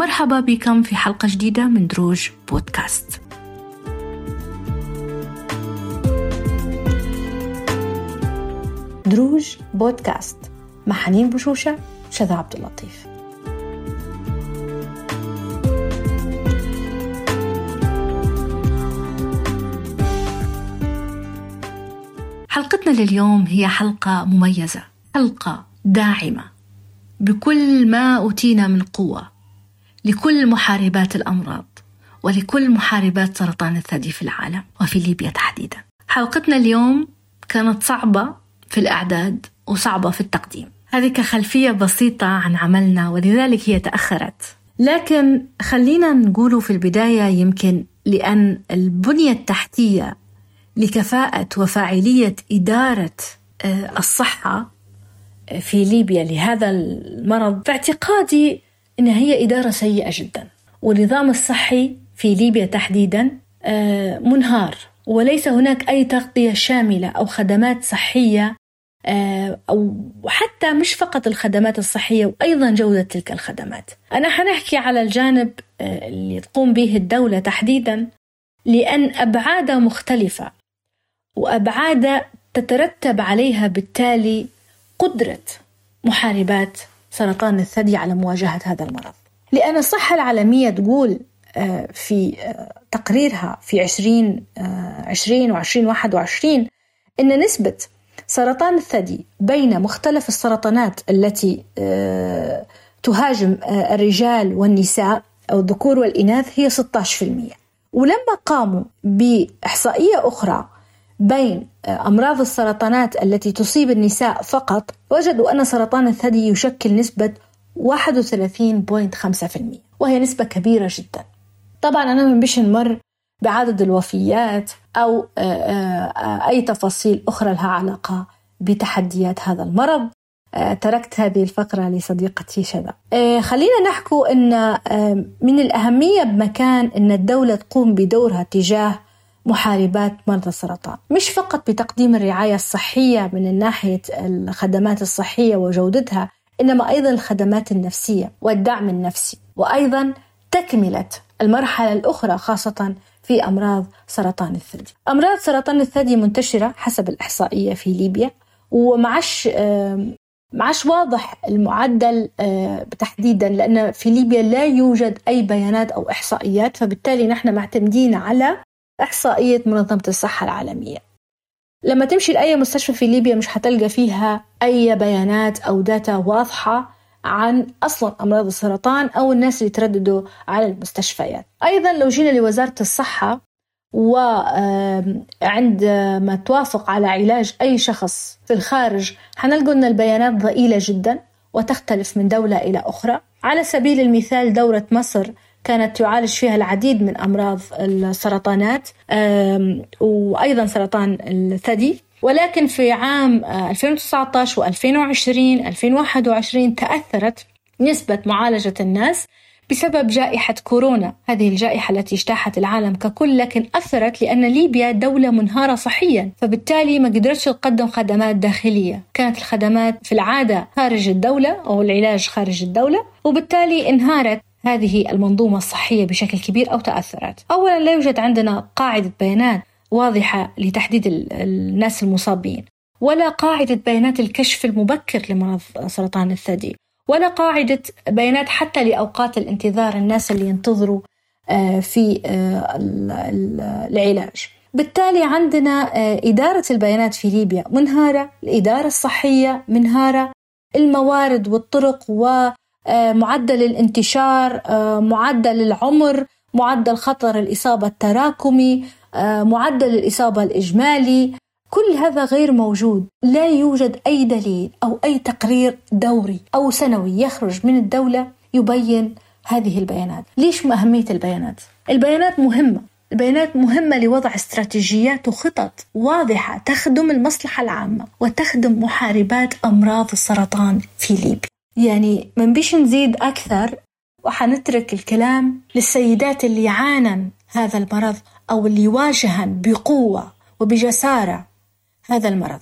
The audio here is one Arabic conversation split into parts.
مرحبا بكم في حلقة جديدة من دروج بودكاست. دروج بودكاست. مع حنين بشوشة شذا عبد اللطيف. حلقتنا لليوم هي حلقة مميزة حلقة داعمة. بكل ما أوتينا من قوة لكل محاربات الأمراض ولكل محاربات سرطان الثدي في العالم وفي ليبيا تحديدا. حلقتنا اليوم كانت صعبة في الإعداد وصعبة في التقديم. هذه كخلفية بسيطة عن عملنا ولذلك هي تأخرت. لكن خلينا نقوله في البداية يمكن لأن البنية التحتية لكفاءة وفاعلية إدارة آه، الصحة في ليبيا لهذا المرض باعتقادي أنها هي إدارة سيئة جدا. والنظام الصحي في ليبيا تحديدا آه، منهار. وليس هناك أي تغطية شاملة أو خدمات صحية آه، أو حتى مش فقط الخدمات الصحية وأيضا جودة تلك الخدمات. أنا حنحكي على الجانب اللي تقوم به الدولة تحديدا لأن أبعاد مختلفة وأبعاد تترتب عليها بالتالي قدرة محاربات سرطان الثدي على مواجهة هذا المرض. لأن الصحة العالمية تقول آه، في آه، تقريرها في 20 20 و 2021 أن نسبة سرطان الثدي بين مختلف السرطانات التي آه، تهاجم الرجال والنساء أو الذكور والإناث هي 16% ولما قاموا بإحصائية أخرى بين أمراض السرطانات التي تصيب النساء فقط وجدوا أن سرطان الثدي يشكل نسبة 31.5% وهي نسبة كبيرة جدا. طبعا أنا من بيش نمر بعدد الوفيات أو آه، آه، أي تفاصيل أخرى لها علاقة بتحديات هذا المرض. آه، تركت هذه الفقرة لصديقتي شذا. خلينا نحكو أن من الأهمية بمكان أن الدولة تقوم بدورها تجاه محاربات مرضى السرطان. مش فقط بتقديم الرعاية الصحية من ناحية الخدمات الصحية وجودتها إنما أيضا الخدمات النفسية والدعم النفسي وأيضا تكملة المرحلة الأخرى خاصة في أمراض سرطان الثدي. أمراض سرطان الثدي منتشرة حسب الإحصائية في ليبيا ومعش معش واضح المعدل تحديدا لأن في ليبيا لا يوجد أي بيانات أو إحصائيات فبالتالي نحن معتمدين على إحصائية منظمة الصحة العالمية. لما تمشي لأي مستشفى في ليبيا مش هتلقى فيها أي بيانات أو داتا واضحة عن أصلا أمراض السرطان أو الناس اللي ترددوا على المستشفيات. أيضا لو جينا لوزارة الصحة وعندما توافق على علاج أي شخص في الخارج حنلقى أن البيانات ضئيلة جدا وتختلف من دولة إلى أخرى. على سبيل المثال دورة مصر كانت تعالج فيها العديد من أمراض السرطانات وأيضا سرطان الثدي. ولكن في عام 2019 و2020 2021 تأثرت نسبة معالجة الناس بسبب جائحة كورونا. هذه الجائحة التي اجتاحت العالم ككل لكن أثرت لأن ليبيا دولة منهارة صحيا فبالتالي ما قدرتش تقدم خدمات داخلية. كانت الخدمات في العادة خارج الدولة أو العلاج خارج الدولة وبالتالي انهارت هذه المنظومة الصحية بشكل كبير أو تأثرت أولا لا يوجد عندنا قاعدة بيانات واضحة لتحديد الناس المصابين ولا قاعدة بيانات الكشف المبكر لمرض سرطان الثدي ولا قاعدة بيانات حتى لأوقات الانتظار الناس اللي ينتظروا آه، في آه، العلاج. بالتالي عندنا آه، إدارة البيانات في ليبيا منهارة الإدارة الصحية منهارة الموارد والطرق و معدل الانتشار آه، معدل العمر معدل خطر الإصابة التراكمي آه، معدل الإصابة الإجمالي. كل هذا غير موجود. لا يوجد أي دليل أو أي تقرير دوري أو سنوي يخرج من الدولة يبين هذه البيانات. ليش ما أهمية البيانات؟ البيانات مهمة. البيانات مهمة لوضع استراتيجيات وخطط واضحة تخدم المصلحة العامة وتخدم محاربات أمراض السرطان في ليبيا. يعني ما نبيش نزيد أكثر وحنترك الكلام للسيدات اللي يعانن هذا المرض أو اللي يواجهن بقوة وبجسارة هذا المرض.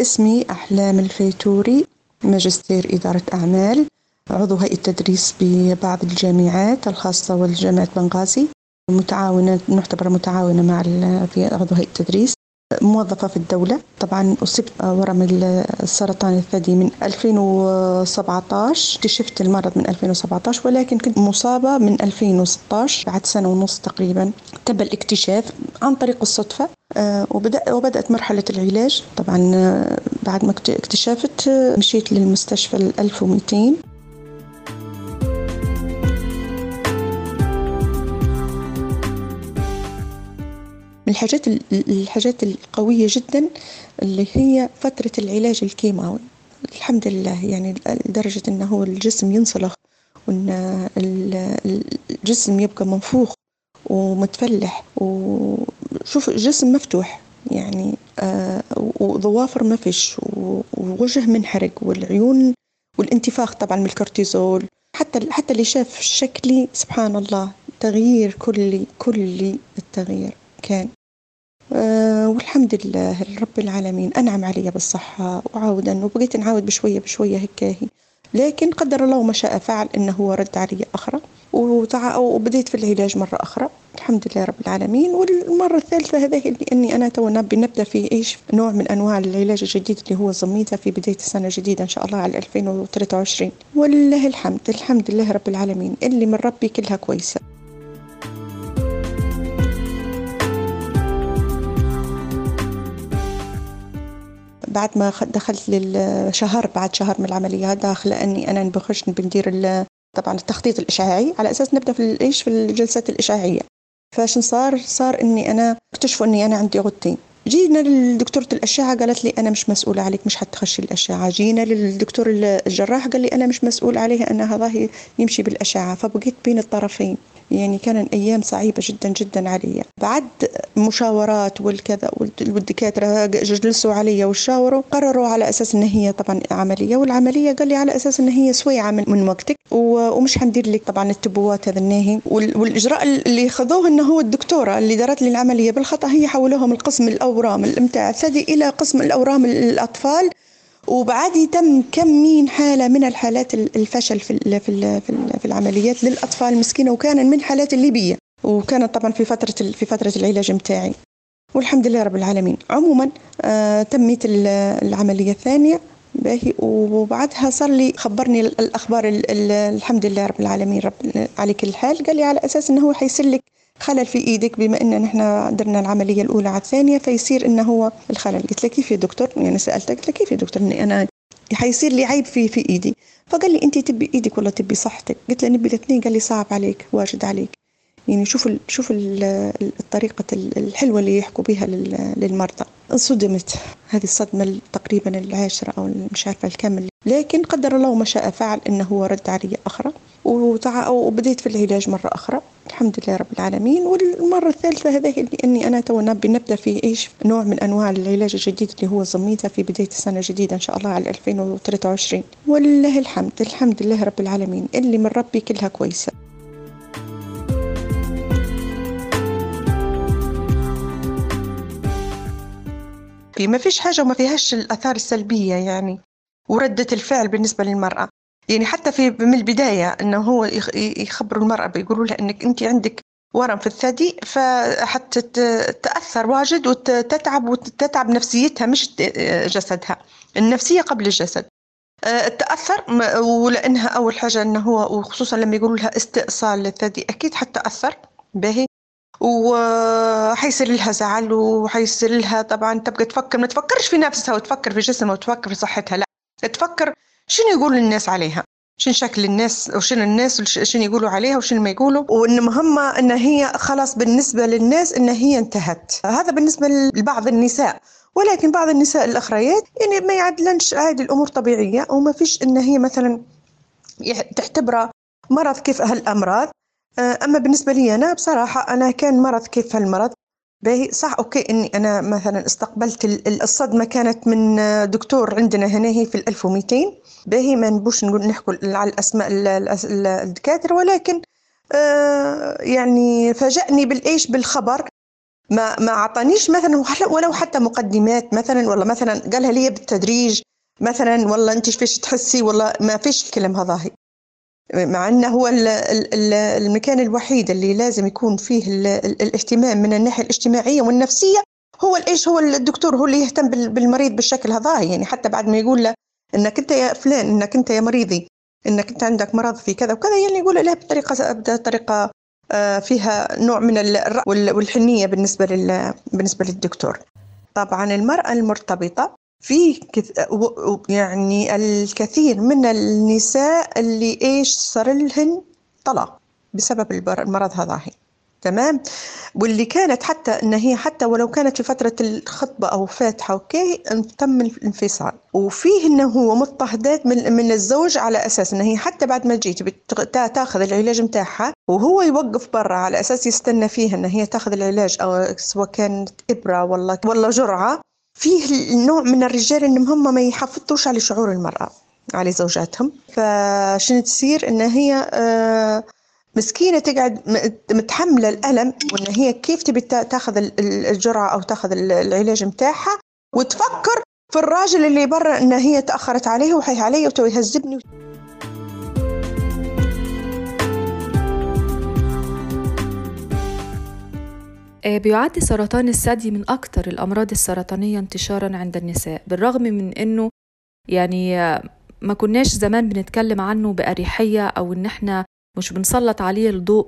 اسمي أحلام الفيتوري ماجستير إدارة أعمال عضو هيئة تدريس ببعض الجامعات الخاصة والجامعة بنغازي. متعاونة نعتبر متعاونة مع في عضو هيئة تدريس موظفة في الدولة. طبعا أصبت ورم السرطان الثدي من 2017 اكتشفت المرض من 2017 ولكن كنت مصابة من 2016 بعد سنة ونص تقريبا. تم الاكتشاف عن طريق الصدفة آه، وبدأ وبدأت مرحلة العلاج. طبعا آه، بعد ما اكتشفت آه، مشيت للمستشفى ال 1200 من الحاجات الحاجات القوية جدا اللي هي فترة العلاج الكيماوي. الحمد لله يعني لدرجة أنه الجسم ينسلخ وأن الجسم يبقى منفوخ ومتفلح وشوف الجسم مفتوح يعني آه وضوافر ما فيش ووجه منحرق والعيون والانتفاخ طبعا من الكورتيزول. حتى حتى اللي شاف شكلي سبحان الله تغيير كلي كلي التغيير كان. والحمد لله رب العالمين. أنعم علي بالصحة وعودا وبقيت نعاود بشوية بشوية هيك لكن قدر الله ما شاء فعل إنه رد علي أخرى وبديت في العلاج مرة أخرى. الحمد لله رب العالمين. والمرة الثالثة هذه اللي أني أنا تو بنبدأ في إيش؟ نوع من أنواع العلاج الجديد اللي هو الزميتة في بداية السنة الجديدة إن شاء الله على 2023 ولله الحمد الحمد لله رب العالمين. اللي من ربي كلها كويسة. بعد ما دخلت للشهر بعد شهر من العملية داخلة أني أنا بخش بندير طبعا التخطيط الإشعاعي على أساس نبدأ في إيش؟ في الجلسات الإشعاعية. فشن صار؟ صار إني أنا اكتشفوا إني أنا عندي غدتين جينا لدكتورة الأشعة قالت لي أنا مش مسؤولة عليك مش حتخشي الأشعة. جينا للدكتور الجراح قال لي أنا مش مسؤول عليها أنا هذا يمشي بالأشعة. فبقيت بين الطرفين. يعني كان أيام صعيبة جدا جدا علي بعد مشاورات والكذا والدكاترة جلسوا علي وشاوروا قرروا على أساس أن هي طبعا عملية والعملية قال لي على أساس أن هي سويعة من, من وقتك ومش حندير لك طبعا التبوات هذا الناهي. والإجراء اللي خذوه أنه هو الدكتورة اللي دارت لي العملية بالخطأ هي حولوها من قسم الأورام الأمتاع الثدي إلى قسم الأورام الأطفال. وبعد تم كم حالة من الحالات الفشل في في في العمليات للأطفال المسكينة وكان من حالات الليبية وكانت طبعا في فترة في فترة العلاج متاعي. والحمد لله رب العالمين. عموما آه تميت العملية الثانية باهي وبعدها صار لي خبرني الأخبار الحمد لله رب العالمين رب على كل حال. قال لي على أساس إنه هو حيصير لك خلل في إيدك بما أن نحن درنا العملية الأولى على الثانية فيصير أنه هو الخلل. قلت له كيف يا دكتور؟ يعني سالته قلت له كيف يا دكتور؟ أني أنا حيصير لي عيب في في إيدي. فقال لي انت تبي إيدك ولا تبي صحتك. قلت له نبي الاثنين قال لي صعب عليك واجد عليك. يعني شوف ال شوف ال الطريقة الحلوة اللي يحكوا بها للمرضى. انصدمت هذه الصدمة تقريبا العاشرة أو مش عارفة الكامل. لكن قدر الله ما شاء فعل إنه رد علي أخرى. وبديت في العلاج مرة أخرى. الحمد لله رب العالمين. والمرة الثالثة هذه أني أنا تو نبدأ في إيش؟ نوع من أنواع العلاج الجديد اللي هو الزميتة في بداية السنة الجديدة إن شاء الله على 2023 ولله الحمد. الحمد لله رب العالمين. اللي من ربي كلها كويسة. ما فيش حاجة وما فيهاش الآثار السلبية يعني وردة الفعل بالنسبة للمرأة. يعني حتى في من البداية أنه هو يخبروا المرأة بيقولوا لها أنك أنت عندك ورم في الثدي فحتى تتأثر واجد وتتعب وتتعب نفسيتها مش جسدها النفسية قبل الجسد. تأثر ولأنها أول حاجة أنه هو وخصوصا لما يقولوا لها استئصال للثدي أكيد حتأثر باهي وحيصير لها زعل وحيصير لها طبعا تبقى تفكر ما تفكرش في نفسها وتفكر في جسمها وتفكر في صحتها لا تفكر شنو يقول الناس عليها شنو شكل الناس وشنو الناس شنو يقولوا عليها وشنو ما يقولوا وإن مهمة إن هي خلاص بالنسبة للناس إن هي انتهت. هذا بالنسبة لبعض النساء ولكن بعض النساء الأخريات يعني ما يعدلنش عادي الأمور طبيعية وما فيش إن هي مثلا تعتبره مرض كيف هالامراض أما بالنسبة لي أنا بصراحة أنا كان مرض كيف هالمرض؟ باهي صح أوكي إني أنا مثلا استقبلت الصدمة كانت من دكتور عندنا هنا هي في ال 1200 باهي ما نبوش نقول نحكوا على الأسماء الدكاترة ولكن آه يعني فاجأني بالإيش؟ بالخبر. ما ما أعطانيش مثلا ولو حتى مقدمات مثلا والله مثلا قالها لي بالتدريج مثلا والله انت فيش تحسي؟ والله ما فيش الكلام هذا. مع انه هو المكان الوحيد اللي لازم يكون فيه الاهتمام من الناحية الاجتماعية والنفسية هو إيش هو الدكتور هو اللي يهتم بالمريض بالشكل هذا. يعني حتى بعد ما يقول له إنك أنت يا فلان إنك أنت يا مريضي إنك أنت عندك مرض في كذا وكذا يعني يقول له بطريقة بطريقة آه، فيها نوع من والحنية بالنسبة بالنسبة للدكتور. طبعا المرأة المرتبطة في يعني الكثير من النساء اللي إيش صار لهن طلاق بسبب المرض هذا هي. تمام؟ واللي كانت حتى إن هي حتى ولو كانت في فتره الخطبة أو فاتحة أوكي؟ تم الانفصال. وفيه إنه هو مضطهدات من من الزوج على أساس إن هي حتى بعد ما جيت تاخذ العلاج نتاعها وهو يوقف برا على أساس يستنى فيها إن هي تاخذ العلاج أو سواء كانت إبرة ولا ولا جرعة. فيه نوع من الرجال إنهم هم ما يحافظوش على شعور المرأة على زوجاتهم. فشنو تصير؟ إن هي آه مسكينة تقعد متحملة الألم وإن هي كيف تبي تاخذ الجرعة أو تاخذ العلاج متاعها وتفكر في الراجل اللي برا إن هي تأخرت عليه وحي علي وتو يهذبني بيعد سرطان الثدي من أكثر الأمراض السرطانية انتشارا عند النساء بالرغم من أنه يعني ما كناش زمان بنتكلم عنه بأريحية أو إن إحنا مش بنسلط عليه الضوء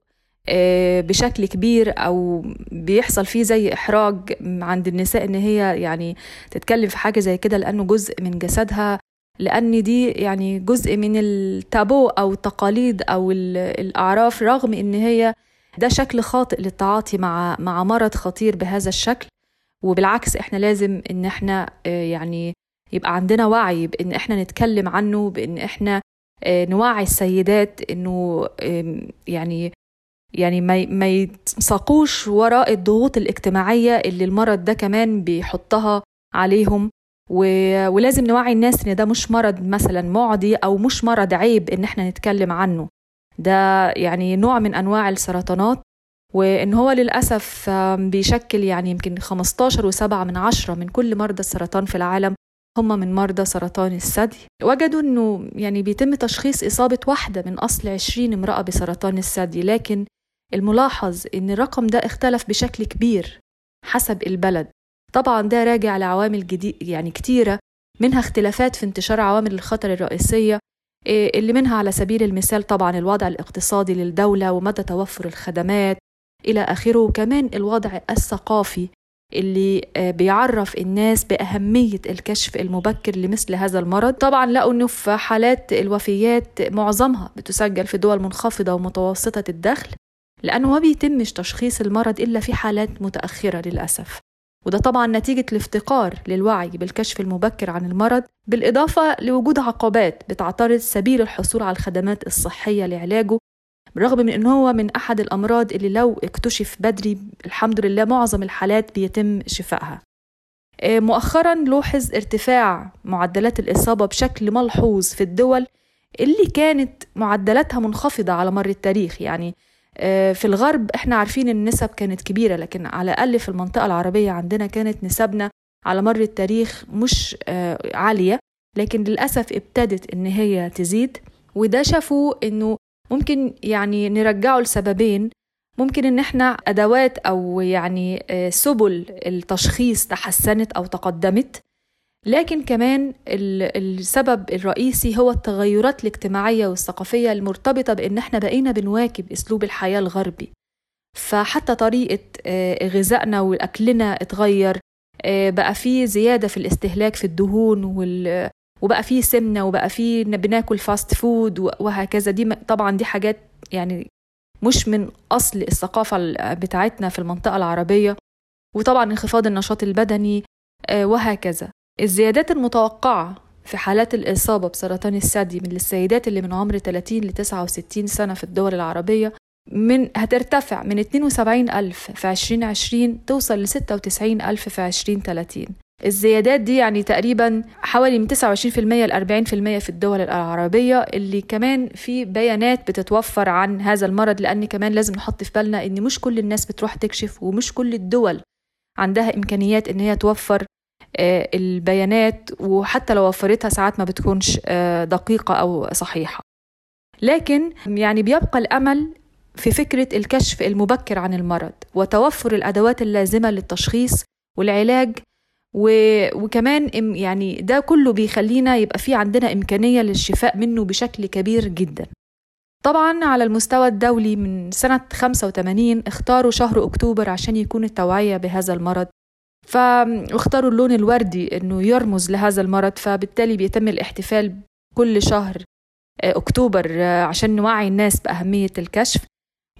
آه، بشكل كبير أو بيحصل فيه زي إحراج عند النساء إن هي يعني تتكلم في حاجة زي كده لأنه جزء من جسدها لأن دي يعني جزء من التابو أو التقاليد أو الأعراف رغم إن هي ده شكل خاطئ للتعاطي مع مع مرض خطير بهذا الشكل. وبالعكس إحنا لازم إن إحنا آه، يعني يبقى عندنا وعي بإن إحنا نتكلم عنه بإن إحنا آه، نوعي السيدات إنه يعني يعني ما ما يتساقوش وراء الضغوط الاجتماعية اللي المرض ده كمان بيحطها عليهم. ولازم نوعي الناس إن ده مش مرض مثلا معدي أو مش مرض عيب إن إحنا نتكلم عنه. ده يعني نوع من أنواع السرطانات وإن هو للأسف بيشكل يعني يمكن 15 و7 من عشرة من كل مرضى السرطان في العالم هم من مرضى سرطان الثدي. وجدوا أنه يعني بيتم تشخيص إصابة واحدة من أصل 20 امرأة بسرطان الثدي لكن الملاحظ أن الرقم ده اختلف بشكل كبير حسب البلد. طبعا ده راجع لعوامل جديد يعني كتيرة منها اختلافات في انتشار عوامل الخطر الرئيسية اللي منها على سبيل المثال طبعا الوضع الاقتصادي للدولة ومدى توفر الخدمات إلى آخره وكمان الوضع الثقافي اللي آه، بيعرف الناس بأهمية الكشف المبكر لمثل هذا المرض. طبعا لقوا أنه في حالات الوفيات معظمها بتسجل في دول منخفضة ومتوسطة الدخل لأنه ما بيتمش تشخيص المرض إلا في حالات متأخرة للأسف. وده طبعا نتيجة الافتقار للوعي بالكشف المبكر عن المرض بالإضافة لوجود عقبات بتعترض سبيل الحصول على الخدمات الصحية لعلاجه بالرغم من أنه هو من أحد الأمراض اللي لو اكتشف بدري الحمد لله معظم الحالات بيتم شفائها. آه، مؤخرا لوحظ ارتفاع معدلات الإصابة بشكل ملحوظ في الدول اللي كانت معدلاتها منخفضة على مر التاريخ يعني في الغرب إحنا عارفين النسب كانت كبيرة لكن على الأقل في المنطقة العربية عندنا كانت نسبنا على مر التاريخ مش آه، عالية لكن للأسف ابتدت إن هي تزيد وده شافوه إنه ممكن يعني نرجعه لسببين. ممكن إن إحنا أدوات أو يعني آه، سبل التشخيص تحسنت أو تقدمت لكن كمان السبب الرئيسي هو التغيرات الاجتماعية والثقافية المرتبطة بإن إحنا بقينا بنواكب أسلوب الحياة الغربي. فحتى طريقة آه، غذائنا وأكلنا اتغير آه، بقى في زيادة في الاستهلاك في الدهون وال وبقى فيه سمنة وبقى فيه بناكل fast food وهكذا. دي طبعا دي حاجات يعني مش من أصل الثقافة بتاعتنا في المنطقة العربية. وطبعا انخفاض النشاط البدني آه، وهكذا. الزيادات المتوقعة في حالات الإصابة بسرطان الثدي من السيدات اللي من عمر 30 ل 69 سنة في الدول العربية من هترتفع من 72 ألف في 2020 توصل ل 96 ألف في 2030 الزيادات دي يعني تقريبا حوالي من 29% ل 40% في الدول العربية اللي كمان في بيانات بتتوفر عن هذا المرض لأن كمان لازم نحط في بالنا إن مش كل الناس بتروح تكشف ومش كل الدول عندها إمكانيات إن هي توفر البيانات وحتى لو وفرتها ساعات ما بتكونش آه، دقيقة أو صحيحة. لكن يعني بيبقى الأمل في فكرة الكشف المبكر عن المرض وتوفر الأدوات اللازمة للتشخيص والعلاج وكمان يعني ده كله بيخلينا يبقى في عندنا إمكانية للشفاء منه بشكل كبير جدا. طبعا على المستوى الدولي من سنة 85 اختاروا شهر أكتوبر عشان يكون التوعية بهذا المرض. فاختاروا اللون الوردي إنه يرمز لهذا المرض فبالتالي بيتم الاحتفال كل شهر آه، أكتوبر آه، عشان نوعي الناس بأهمية الكشف.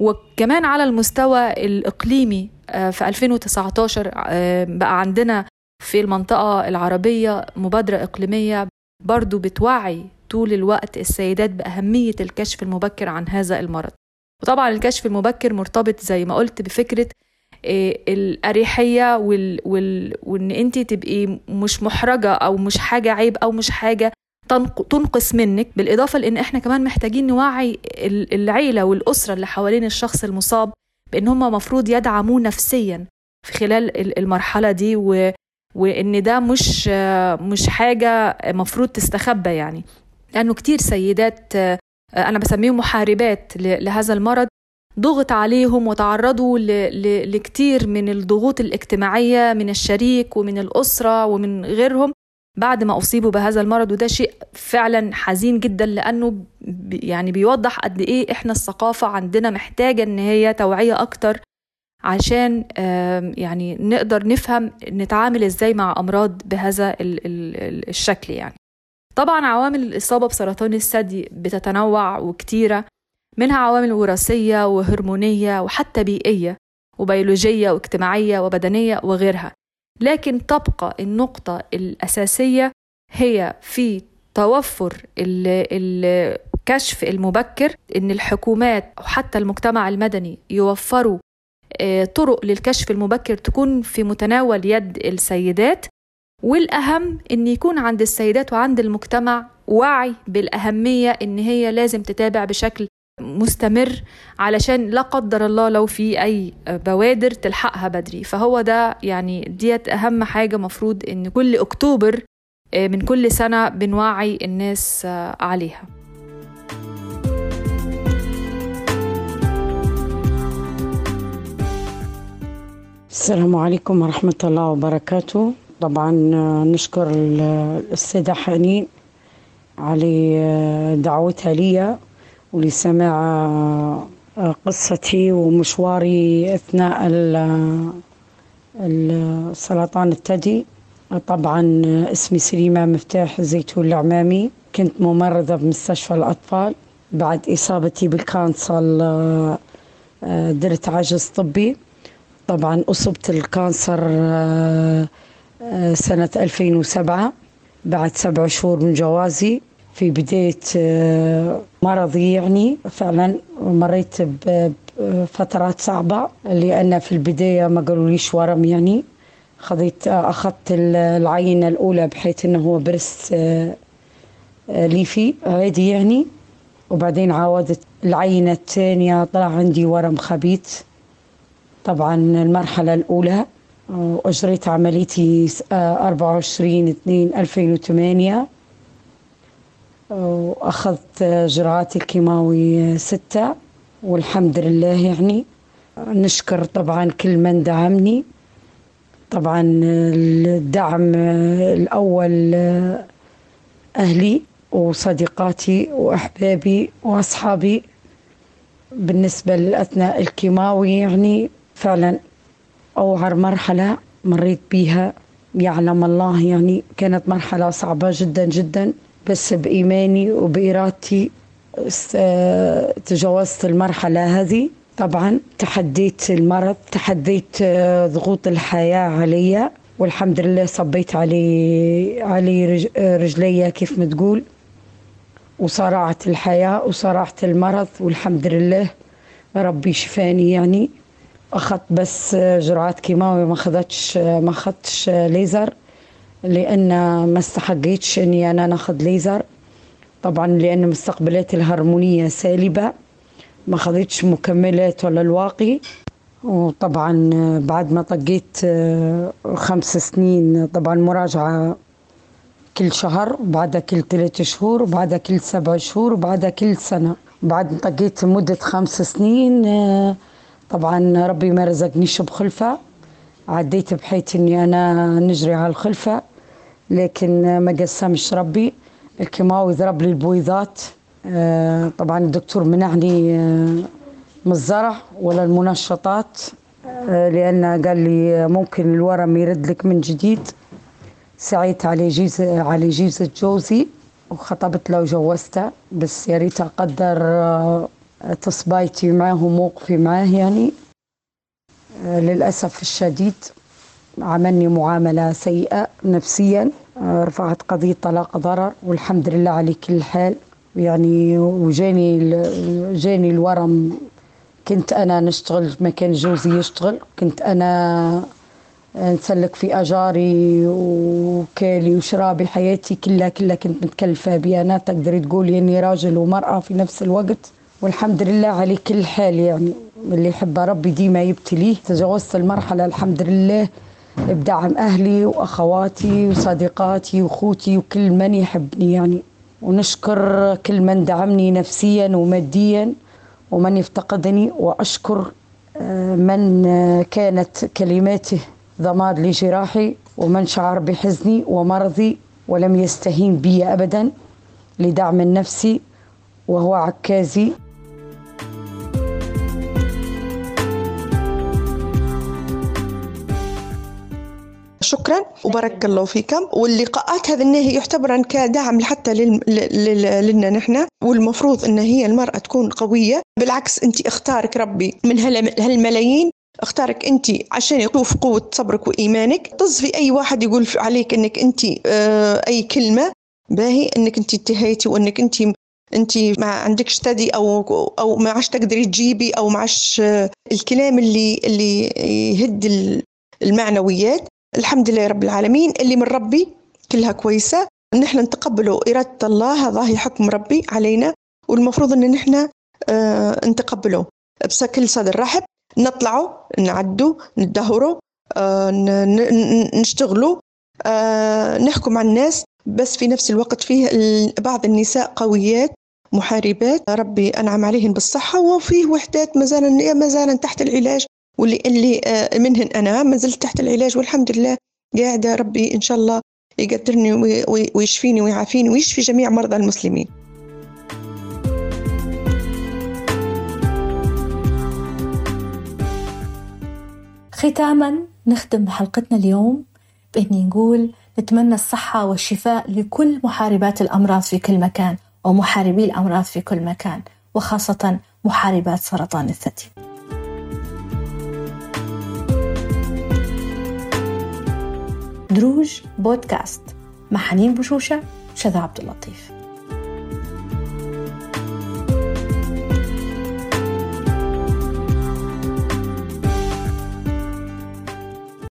وكمان على المستوى الإقليمي آه، في 2019 بقى عندنا في المنطقة العربية مبادرة إقليمية برضو بتوعي طول الوقت السيدات بأهمية الكشف المبكر عن هذا المرض. وطبعا الكشف المبكر مرتبط زي ما قلت بفكرة الأريحية وال... وال... وإن أنت تبقي مش محرجة أو مش حاجة عيب أو مش حاجة تنقص منك. بالإضافة لأن إحنا كمان محتاجين نوعي العيلة والأسرة اللي حوالين الشخص المصاب بأن هم مفروض يدعموه نفسيا في خلال المرحلة دي و... وإن ده مش مش حاجة مفروض تستخبى يعني. لأنه كتير سيدات أنا بسميهم محاربات لهذا المرض. ضغط عليهم وتعرضوا لكتير من الضغوط الاجتماعية من الشريك ومن الأسرة ومن غيرهم. بعد ما أصيبوا بهذا المرض وده شيء فعلا حزين جدا لأنه يعني بيوضح قد إيه إحنا الثقافة عندنا محتاجة إن هي توعية أكتر عشان يعني نقدر نفهم نتعامل إزاي مع أمراض بهذا الشكل يعني. طبعا عوامل الإصابة بسرطان الثدي بتتنوع وكتيرة. منها عوامل وراثية وهرمونية وحتى بيئية وبيولوجية واجتماعية وبدنية وغيرها. لكن تبقى النقطة الأساسية هي في توفر الكشف المبكر إن الحكومات أو حتى المجتمع المدني يوفروا آه، طرق للكشف المبكر تكون في متناول يد السيدات. والأهم إن يكون عند السيدات وعند المجتمع وعي بالأهمية إن هي لازم تتابع بشكل مستمر علشان لا قدر الله لو في أي بوادر تلحقها بدري. فهو ده يعني ديت أهم حاجة مفروض إن كل أكتوبر آه، من كل سنة بنوعي الناس آه، عليها. السلام عليكم ورحمة الله وبركاته. طبعا آه، نشكر السيدة حنين على دعوتها لي ولسماع آه، قصتي ومشواري أثناء السرطان الثدي. طبعا اسمي سليمة مفتاح زيتون العمامي. كنت ممرضة بمستشفى الأطفال. بعد إصابتي بالكانسر آه، درت عجز طبي. طبعا أصبت الكانسر آه، سنة 2007 بعد سبع شهور من جوازي في بداية آه، مرضي يعني. فعلا مريت بفترات صعبة لأن في البداية ما قالوليش ورم يعني. خذيت أخذت العينة الأولى بحيث أنه هو برست آه، آه، ليفي عادي يعني. وبعدين عاودت العينة الثانية طلع عندي ورم خبيث. طبعا المرحلة الأولى وأجريت عمليتي 24 2 2008 وأخذت جرعات الكيماوي ستة والحمد لله يعني نشكر طبعا كل من دعمني. طبعا الدعم الأول أهلي وصديقاتي وأحبابي وأصحابي. بالنسبة لأثناء الكيماوي يعني فعلا أوعر مرحلة مريت بيها يعلم الله يعني كانت مرحلة صعبة جدا جدا. بس بإيماني وبإرادتي تجاوزت المرحلة هذه. طبعا تحديت المرض تحديت آه، ضغوط الحياة علي والحمد لله صبيت علي علي رجلي كيف ما تقول. وصارعت الحياة وصارعت المرض والحمد لله ربي شفاني يعني. أخذت بس جرعات كيماوي ما أخذتش ما أخذتش ليزر. لأن ما استحقيتش إني أنا ناخذ ليزر. طبعا لأن مستقبلاتي الهرمونية سالبة ما خذيتش مكملات ولا الواقي. وطبعا بعد ما طقيت آه، خمس سنين طبعا مراجعة كل شهر وبعدها كل ثلاثة شهور وبعدها كل سبع شهور وبعدها كل سنة. بعد طقيت مدة خمس سنين آه، طبعا ربي ما رزقنيش بخلفة. عديت بحيث إني أنا نجري على الخلفة لكن ما قسمش ربي. الكيماوي ضرب لي البويضات. آه، طبعا الدكتور منعني آه، من الزرع ولا المنشطات. آه، لأن قال لي ممكن الورم يرد لك من جديد. سعيت على جيز على جيزة جوزي وخطبت له وجوزته. بس يا ريت أقدر تصبايتي معاه وموقفي معاه يعني. للأسف الشديد عملني معاملة سيئة نفسيا رفعت قضية طلاق ضرر والحمد لله على كل حال. يعني وجاني جاني الورم. كنت أنا نشتغل مكان جوزي يشتغل كنت أنا نسلك في أجاري وكالي وشرابي حياتي كلها كلها كنت متكلفة بها. أنا تقدري تقولي إني راجل ومرأة في نفس الوقت والحمد لله على كل حال يعني. اللي يحب ربي ديما يبتليه تجاوزت المرحلة الحمد لله. بدعم أهلي وأخواتي وصديقاتي وأخوتي وكل من يحبني يعني. ونشكر كل من دعمني نفسيا وماديا ومن يفتقدني. وأشكر آه، من آه، كانت كلماته ضماد لجراحي ومن شعر بحزني ومرضي ولم يستهين بي ابدا لدعم النفسي وهو عكازي. شكرا وبارك الله فيكم. واللقاءات هذه هي يعتبر كدعم حتى لنا نحن والمفروض إن هي المرأة تكون قوية. بالعكس أنت اختارك ربي من هالملايين. اختارك أنت عشان يشوف قوة صبرك وإيمانك. تصفي أي واحد يقول عليك إنك أنت آه أي كلمة. باهي إنك أنت انتهيتي وإنك أنت أنت ما عندكش تدي أو أو ما عادش تقدري تجيبي أو ما عادش آه، الكلام اللي اللي يهد المعنويات. الحمد لله رب العالمين اللي من ربي كلها كويسة. نحن نتقبلوا إرادة الله هذا حكم ربي علينا والمفروض أن نحن آه نتقبله. بشكل صدر رحب نطلعوا نعدوا ندهروا آه نشتغلوا آه نحكم على الناس. بس في نفس الوقت فيه بعض النساء قويات محاربات. ربي أنعم عليهن بالصحة وفيه وحدات ما زالن تحت العلاج. واللي اللي آه، منهن أنا. ما زلت تحت العلاج والحمد لله قاعدة ربي إن شاء الله يقدرني ويشفيني ويعافيني ويشفي جميع مرضى المسلمين. ختاما نختم حلقتنا اليوم بإني نقول نتمنى الصحة والشفاء لكل محاربات الأمراض في كل مكان ومحاربي الأمراض في كل مكان وخاصة محاربات سرطان الثدي. دروج بودكاست مع حنين بشوشة شذا عبد اللطيف.